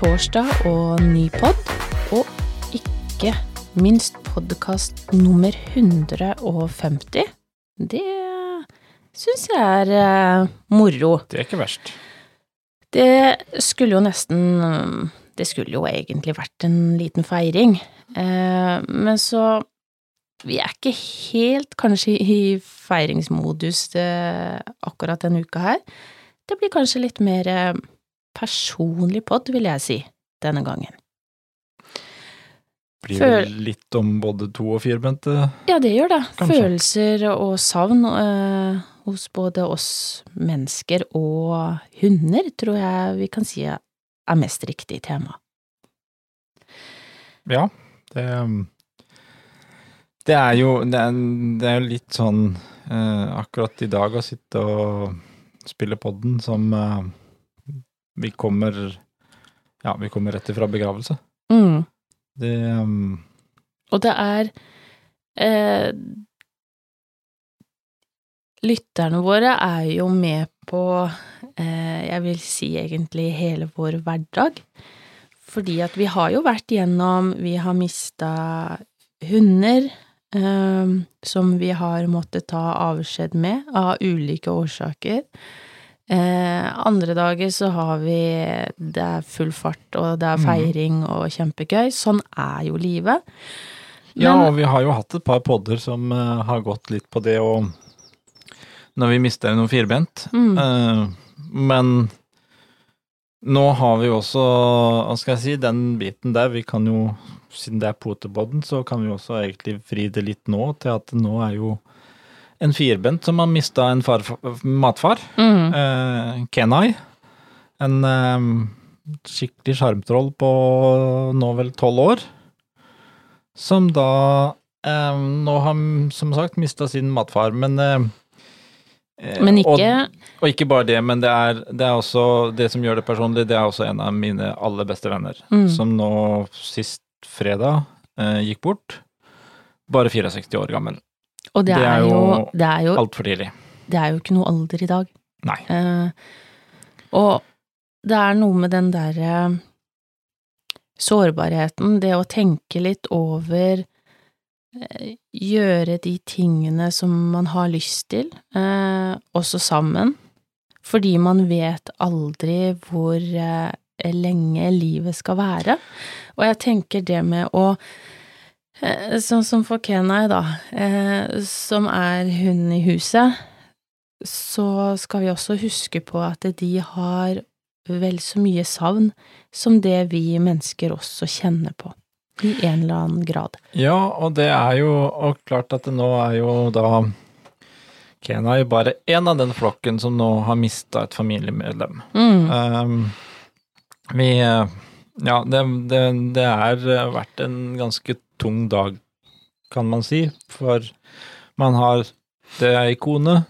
Torsdag og ny pod, og ikke minst podkast nummer 150. Det syns jeg er eh, moro. Det er ikke verst. Det skulle jo nesten Det skulle jo egentlig vært en liten feiring, eh, men så Vi er ikke helt kanskje i feiringsmodus eh, akkurat denne uka her. Det blir kanskje litt mer eh, personlig pod, vil jeg si, denne gangen. Blir Føl- vel litt om både to- og firbente. Ja, det gjør det. Kanskje. Følelser og savn eh, hos både oss mennesker og hunder, tror jeg vi kan si er mest riktig tema. Ja, det Det er jo Det er, det er litt sånn eh, akkurat i dag å sitte og spille podden som eh, Vi kommer Ja, vi kommer rett ifra begravelse. Mm. Det um, Og det er eh, Lytterne våre er jo med på eh, Jeg vil si egentlig hele vår hverdag. Fordi at vi har jo vært gjennom Vi har mista hunder eh, som vi har måttet ta avskjed med av ulike årsaker. Eh, andre dager så har vi Det er full fart, og det er Mhm. feiring og kjempegøy. Sånn er jo livet. Ja, og vi har jo hatt et par podder som uh, har gått litt på det og Når vi mister noen firbent. Mm. Uh, men nå har vi også, hva skal jeg si, den biten der. Vi kan jo, siden det er potepodden, så kan vi også egentlig vri det litt nå til at nå er jo en firbent som har mista en far, matfar. Mm. Eh, Kenai. En eh, skikkelig sjarmtroll på nå vel tolv år. Som da eh, nå har, som sagt, mista sin matfar. Men eh, eh, Men ikke og ikke bare det, men det er, det er også det som gjør det personlig, det er også en av mine aller beste venner. Mm. Som nå sist fredag eh, gikk bort. Bare 64 år gammel. Og det, det er jo, det, er jo, Altfor tidlig. det er jo ikke noe alder i dag. Nei. Eh, og det er noe med den derre sårbarheten, det å tenke litt over eh, Gjøre de tingene som man har lyst til, eh, også sammen. Fordi man vet aldri hvor eh, lenge livet skal være. Og jeg tenker det med å eh, Sånn som for Kenai, da, eh, som er hunden i huset, så skal vi også huske på at de har vel så mye savn som det vi mennesker også kjenner på, i en eller annen grad. Ja, og det er jo og klart at det nå er jo da Kenai bare én av den flokken som nå har mista et familiemedlem. Mm. Um, vi eh, Ja, det, det, det er eh, vært en ganske tung dag, kan man si, for man har Det er ei kone,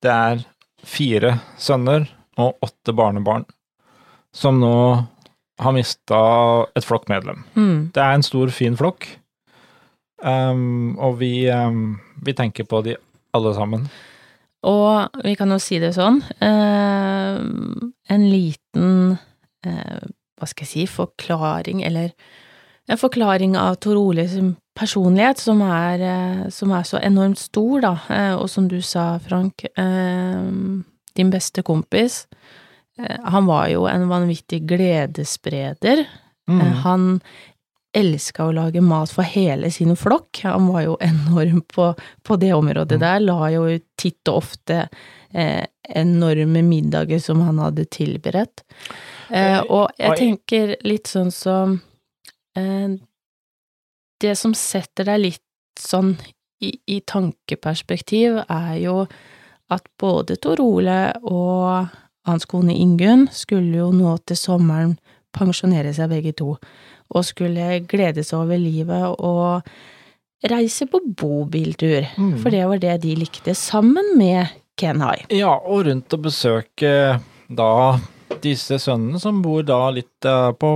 det er fire sønner og åtte barnebarn som nå har mista et flokkmedlem. Mm. Det er en stor, fin flokk. Um, og vi, um, vi tenker på de alle sammen. Og vi kan jo si det sånn, eh, en liten, eh, hva skal jeg si, forklaring, eller en forklaring av Tor Oles personlighet, som er, eh, som er så enormt stor, da, eh, og som du sa, Frank, eh, din beste kompis, han var jo en vanvittig gledesspreder. Mm. Han elska å lage mat for hele sin flokk. Han var jo enorm på, på det området Mm. der. La jo titt og ofte eh, enorme middager som han hadde tilberedt. Eh, og jeg tenker litt sånn som Det som setter deg litt sånn i, i tankeperspektiv, er jo at både Tor Ole og hans kone Ingunn skulle jo nå til sommeren pensjonere seg begge to, og skulle glede seg over livet og reise på bobiltur, Mm. for det var det de likte, sammen med Kenhai. Ja, og rundt og besøke da disse sønnene som bor da litt eh, på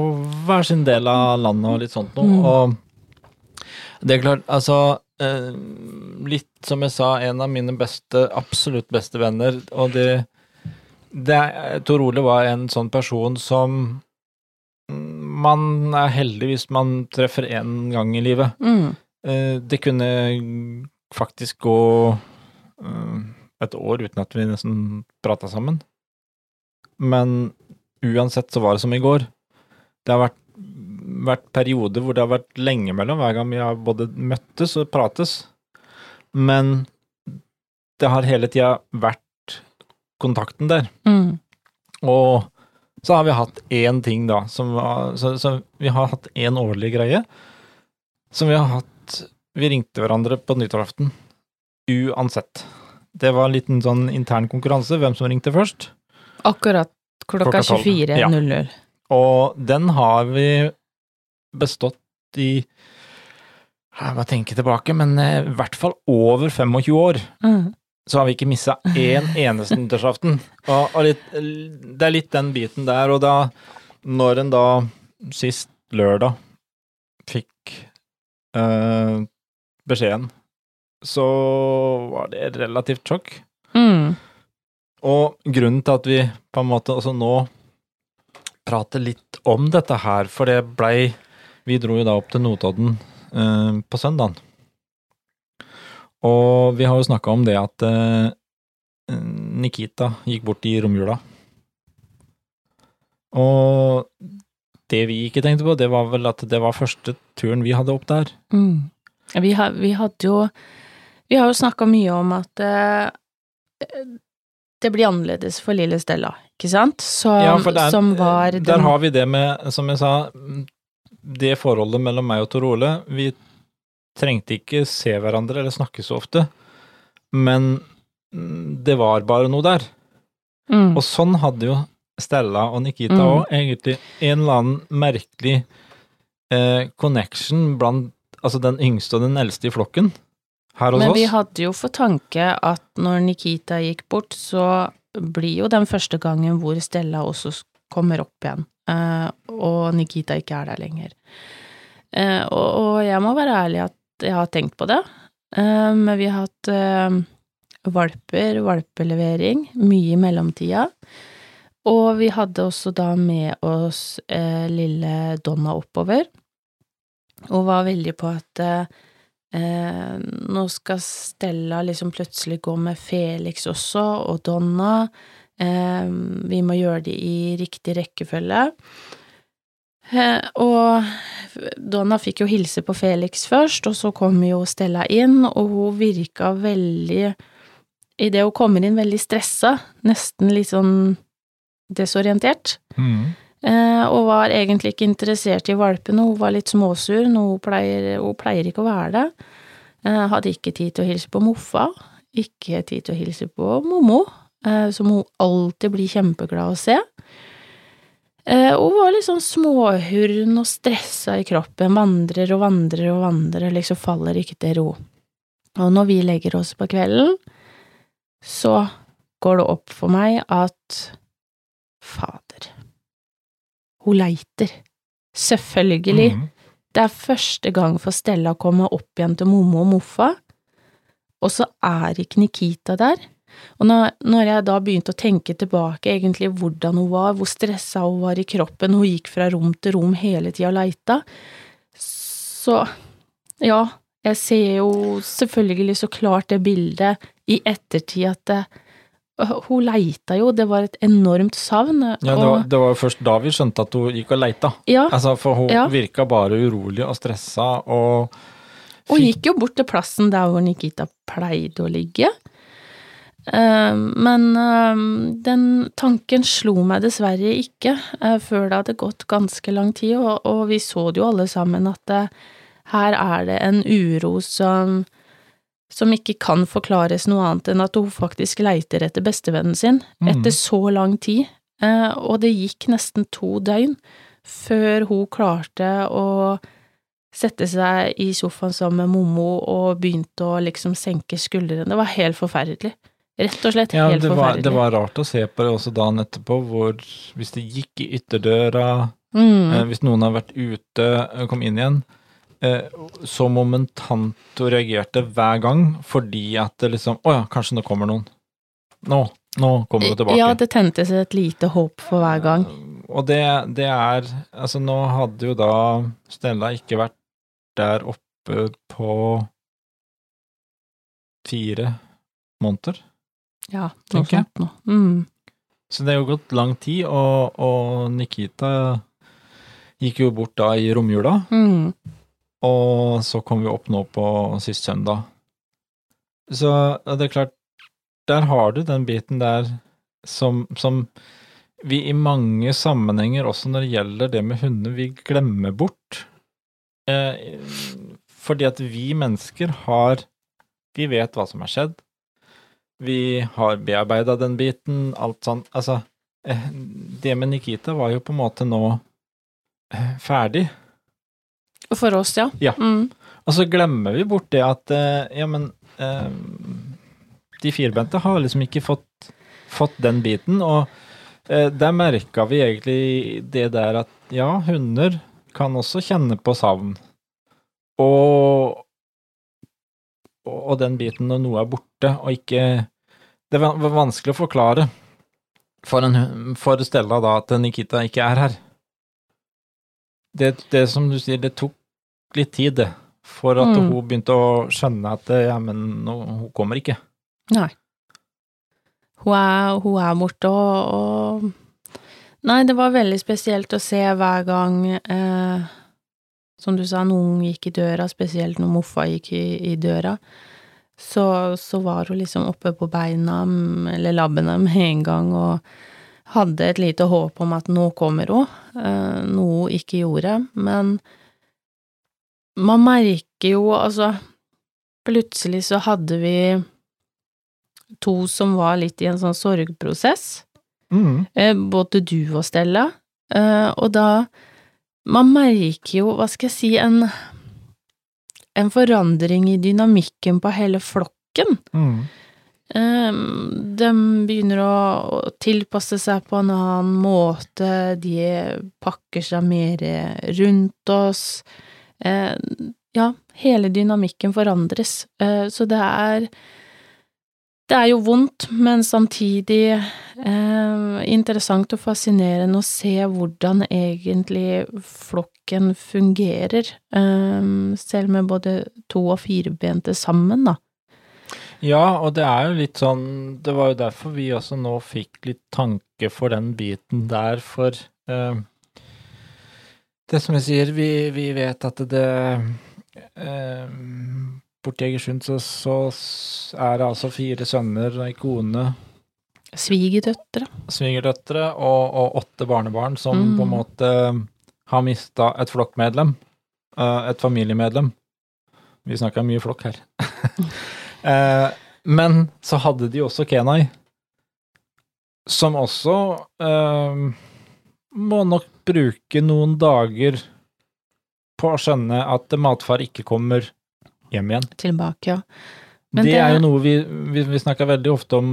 hver sin del av landet og litt sånt noe. Mm. Og det er klart, altså eh, Litt som jeg sa, en av mine beste, absolutt beste venner, og det, det Tor Ole var en sånn person som man er heldig hvis man treffer én gang i livet. Mm. Eh, det kunne faktisk gå et år uten at vi nesten prata sammen. Men uansett så var det som i går. Det har vært, vært perioder hvor det har vært lenge mellom hver gang vi har både møttes og prates. Men det har hele tida vært kontakten der. Mm. Og så har vi hatt én ting, da, som var Så, så vi har hatt én årlig greie som vi har hatt Vi ringte hverandre på nyttårsaften uansett. Det var en liten sånn intern konkurranse, hvem som ringte først. Akkurat klokka Klokka 24.00. ja. Og den har vi bestått i Jeg må tenke tilbake, men eh, i hvert fall over 25 år. Mm. så har vi ikke missa én eneste nyttårsaften. Og, og litt, det er litt den biten der, og da Når en da sist lørdag fikk øh, beskjeden, så var det relativt sjokk. Mm. Og grunnen til at vi på en måte altså nå prater litt om dette her, for det blei Vi dro jo da opp til Notodden eh, på søndagen. Og vi har jo snakka om det at eh, Nikita gikk bort i romjula. Og det vi ikke tenkte på, det var vel at det var første turen vi hadde opp der. Mm. Vi, har, vi hadde jo Vi har jo snakka mye om at eh, det blir annerledes for lille Stella, ikke sant? Som, Ja, der, som var der har vi det med, som jeg sa, det forholdet mellom meg og Tor Ole. Vi trengte ikke se hverandre eller snakke så ofte, men det var bare noe der. mm. Og sånn hadde jo Stella og Nikita Mm. egentlig en eller annen merkelig eh, connection blant altså den yngste og den eldste i flokken her hos Men oss. vi hadde jo for tanke at når Nikita gikk bort, så blir jo den første gangen hvor Stella også kommer opp igjen, eh, og Nikita ikke er der lenger. Eh, og, jeg må være ærlig at jeg har tenkt på det, eh, men vi har hatt valper, valpelevering, mye i mellomtida. Og vi hadde også da med oss eh, lille Donna oppover, og var veldig på at eh, Eh, nå skal Stella liksom plutselig gå med Felix også, og Donna. Eh, vi må gjøre det i riktig rekkefølge. Eh, og Donna fikk jo hilse på Felix først, og så kom jo Stella inn, og hun virka veldig Idet hun kommer inn, veldig stressa, nesten litt sånn desorientert. Mm. Eh, og var egentlig ikke interessert i valpene, hun var litt småsur, noe hun pleier, hun pleier ikke å være det. Eh, hadde ikke tid til å hilse på Moffa, ikke tid til å hilse på Mommo, eh, som hun alltid blir kjempeglad å se. Hun var litt sånn småhurn og stressa i kroppen, vandrer og vandrer og vandrer, liksom faller ikke til ro. Og når vi legger oss på kvelden, så går det opp for meg at fader, hun leiter. Selvfølgelig. Mm. Det er første gang for Stella å komme opp igjen til Mommo og Moffa, og så er ikke Nikita der. Og når, jeg da begynte å tenke tilbake egentlig hvordan hun var, hvor stressa hun var i kroppen, hun gikk fra rom til rom hele tida og leita, så ja, jeg ser jo selvfølgelig så klart det bildet i ettertid at det, hun leita jo, det var et enormt savn. Ja, det var, det var jo først da vi skjønte at hun gikk og leita. ja, Altså, for hun Ja. virka bare urolig og stressa, og Hun gikk jo bort til plassen der hvor Nikita pleide å ligge. Eh, men eh, den tanken slo meg dessverre ikke eh, før det hadde gått ganske lang tid, og, vi så det jo alle sammen at her er det en uro som som ikke kan forklares noe annet enn at hun faktisk leiter etter bestevennen sin Mm. etter så lang tid, Eh, og det gikk nesten to døgn før hun klarte å sette seg i sofaen sammen med Mommo og begynte å liksom senke skuldrene. Det var helt forferdelig. Rett og slett ja, helt det var, forferdelig. det var rart å se på det også dagen etterpå, hvor hvis det gikk i ytterdøra, mm. eh, hvis noen har vært ute kom inn igjen, så momentant og reagerte hver gang, fordi at det liksom Å ja, kanskje nå kommer noen. Nå, nå kommer det tilbake. Ja, det tentes et lite håp for hver gang. og det, det er Altså, nå hadde jo da Stella ikke vært der oppe på fire måneder. Ja, noe sånt noe. Mm. Så det er jo gått lang tid, og, og Nikita gikk jo bort da i romjula, Mm. Og så kom vi opp nå på sist søndag. Så det er klart, der har du den biten der som, som vi i mange sammenhenger, også når det gjelder det med hunder, vi glemmer bort. Eh, fordi at vi mennesker har Vi vet hva som har skjedd. Vi har bearbeida den biten, alt sånt. Altså, eh, det med Nikita var jo på en måte nå eh, ferdig. For oss, ja. Ja. Mm. Og så glemmer vi bort det at eh, ja, men eh, de firbente har liksom ikke fått, fått den biten, og eh, der merka vi egentlig det der at ja, hunder kan også kjenne på savn. Og, og, den biten når noe er borte, og ikke Det var vanskelig å forklare for, en, for Stella da at Nikita ikke er her. Det, det som du sier, det tok litt tid, det. For at Mm. hun begynte å skjønne at ja, men nå, hun kommer ikke. Nei. Hun er, hun er borte, og, og Nei, det var veldig spesielt å se hver gang eh, Som du sa, noen gikk i døra, spesielt når Moffa gikk i, i døra. Så, så var hun liksom oppe på beina, mm, eller labbene, med en gang, og hadde et lite håp om at nå kommer hun, eh, noe hun ikke gjorde. Men man merker jo, altså Plutselig så hadde vi to som var litt i en sånn sorgprosess, Mm. eh, både du og Stella, eh, og da Man merker jo, hva skal jeg si, en en forandring i dynamikken på hele flokken. Mm. Eh, De begynner å tilpasse seg på en annen måte, de pakker seg mer rundt oss. Eh, Ja, hele dynamikken forandres, Eh, så det er det er jo vondt, men samtidig interessant og fascinerende å se hvordan egentlig flokken fungerer, selv med både to- og firebente sammen, da. Ja, og det er jo litt sånn Det var jo derfor vi også nå fikk litt tanke for den biten der, for eh, Det som jeg sier, vi, vi vet at det eh, Borti Egersund så, så er det altså fire sønner, ei kone, Svigerdøtre. svigerdøtre og, og åtte barnebarn som Mm. på en måte har mista et flokkmedlem, eh, et familiemedlem. Vi snakka mye flokk her. Eh, men så hadde de også Kenai, som også eh, må nok bruke noen dager på å skjønne at matfar ikke kommer hjem igjen. Tilbake, ja. Men det, det- er jo noe vi, vi, vi snakker veldig ofte om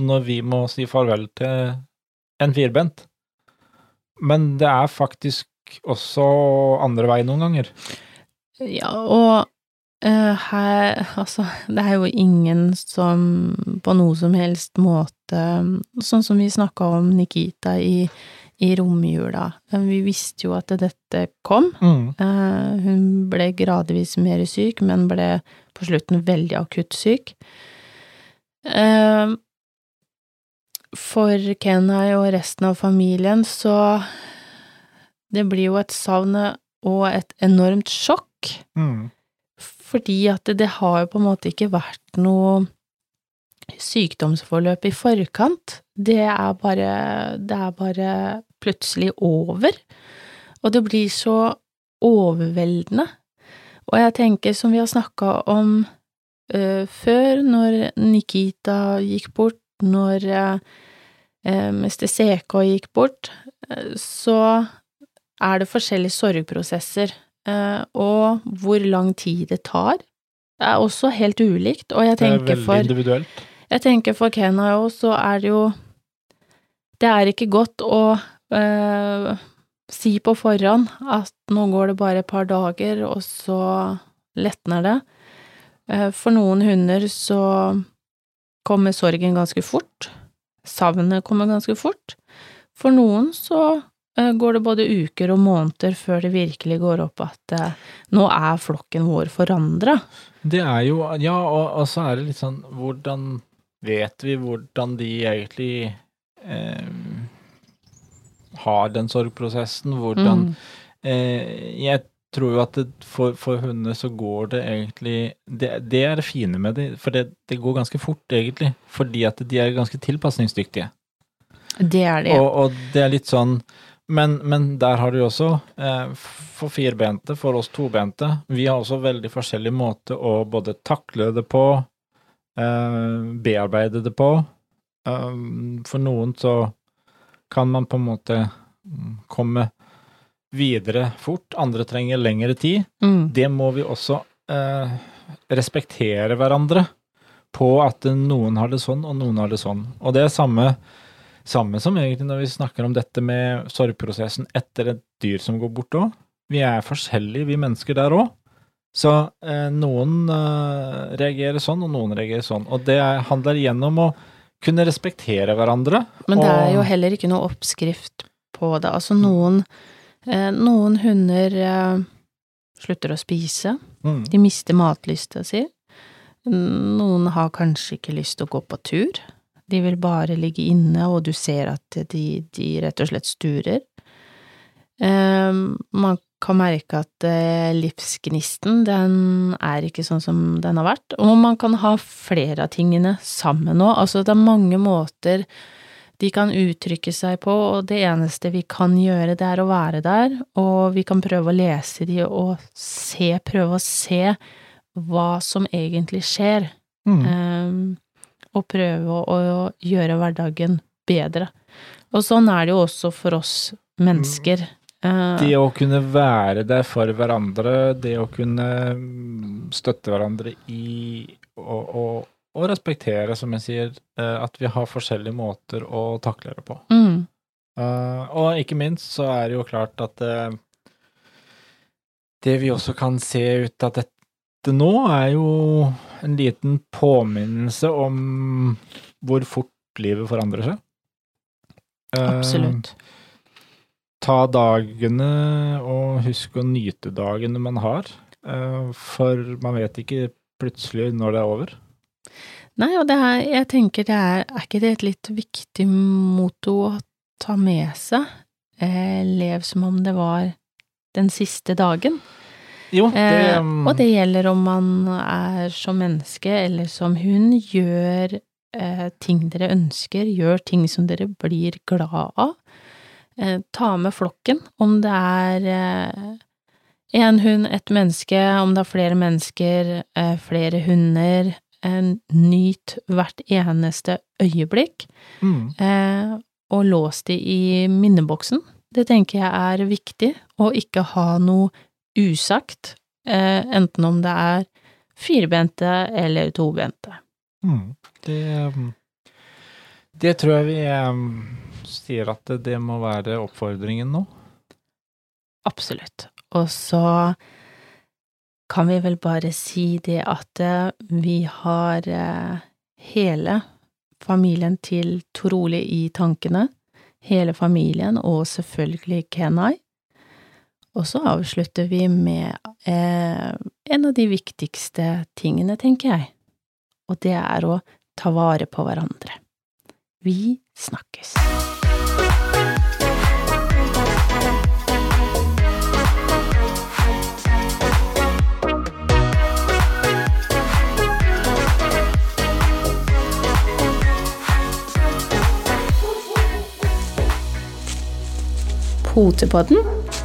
når vi må si farvel til en firbent. Men det er faktisk også andre vei noen ganger. Ja, og her Altså, det er jo ingen som på noe som helst måte Sånn som vi snakka om Nikita i, i romjula. Eh, Vi visste jo at dette kom. Eh, hun ble gradvis mer syk, men ble på slutten veldig akutt syk. Eh, for Kenai og resten av familien så Det blir jo et savn og et enormt sjokk, Mm. Fordi at det, det har jo på en måte ikke vært noe sykdomsforløp i forkant. Det er bare Det er bare plutselig over. Og det blir så overveldende. Og jeg tenker, som vi har snakka om uh, før, når Nikita gikk bort, når uh, Mester CK gikk bort, eh, så er det forskjellige sorgprosesser. Eh, og hvor lang tid det tar, er også helt ulikt. Og jeg Det er veldig individuelt. jeg tenker for òg, så er det jo Det er ikke godt å eh, si på forhånd at nå går det bare et par dager, og så letner det. Eh, for noen hunder så kommer sorgen ganske fort. Savnet kommer ganske fort. For noen så går det både uker og måneder før det virkelig går opp at eh, nå er flokken vår forandra. Det er jo Ja, og, og så er det litt sånn Hvordan vet vi hvordan de egentlig eh, har den sorgprosessen? Hvordan Mm. eh, Jeg tror jo at det, for, for hunder så går det egentlig Det, det er det fine med dem, for det, det går ganske fort, egentlig. Fordi at de er ganske tilpasningsdyktige. Det er det. Og, og det er litt sånn men, men der har du jo også, eh, for firbente, for oss tobente, vi har også veldig forskjellig måte å både takle det på, eh, bearbeide det på. Um, for noen så kan man på en måte mm, komme videre fort, andre trenger lengre tid. Mm. Det må vi også eh, respektere hverandre på at noen har det sånn, og noen har det sånn. Og det er samme, samme som egentlig når vi snakker om dette med sorgprosessen etter et dyr som går bort òg. Vi er forskjellige, vi mennesker der òg. Så eh, noen eh, reagerer sånn, og noen reagerer sånn. Og det er- handler igjennom å kunne respektere hverandre. Men det er jo heller ikke noe oppskrift på det. Altså noen, eh, noen hunder eh, slutter å spise, Mm. de mister matlysta si. Noen har kanskje ikke lyst til å gå på tur. De vil bare ligge inne, og du ser at de, de rett og slett sturer. Eh, man kan merke at eh, livsgnisten, den er ikke sånn som den har vært. Og man kan ha flere av tingene sammen nå. Altså, det er mange måter de kan uttrykke seg på, og det eneste vi kan gjøre, det er å være der, og vi kan prøve å lese de og se, prøve å se hva som egentlig skjer, Mm. eh, og prøve å, å gjøre hverdagen bedre. Og sånn er det jo også for oss mennesker. Eh, Det å kunne være der for hverandre, det å kunne mm, støtte hverandre i og, og, og respektere, som jeg sier, eh, at vi har forskjellige måter å takle det på. mm, Eh, og ikke minst så er det jo klart at det vi også kan se ut av dette nå, er jo en liten påminnelse om hvor fort livet forandrer seg. Eh, absolutt. ta dagene og husk å nyte dagene man har, eh, for man vet ikke plutselig når det er over. Nei, og det er, jeg tenker det er, er ikke det et litt viktig motto å ta med seg? Eh, lev som om det var den siste dagen. Jo, det Eh, mm, og det gjelder om man er som menneske eller som hund, gjør eh, ting dere ønsker, gjør ting som dere blir glad av. Eh, ta med flokken, om det er én hund, ett menneske, om det er flere mennesker, eh, flere hunder. Eh, nyt hvert eneste øyeblikk, mm, eh, og lås de i minneboksen. Det tenker jeg er viktig, å ikke ha noe usagt, eh, enten om det er firbente eller tobente. mm, det, mm, det tror jeg vi mm, sier at det, det må være oppfordringen nå. Absolutt. Og så kan vi vel bare si det at eh, vi har eh, hele familien til Torole i tankene. Hele familien, og selvfølgelig Kenai. Og så avslutter vi med eh, en av de viktigste tingene, tenker jeg. Og det er å ta vare på hverandre. Vi snakkes. Potepodden,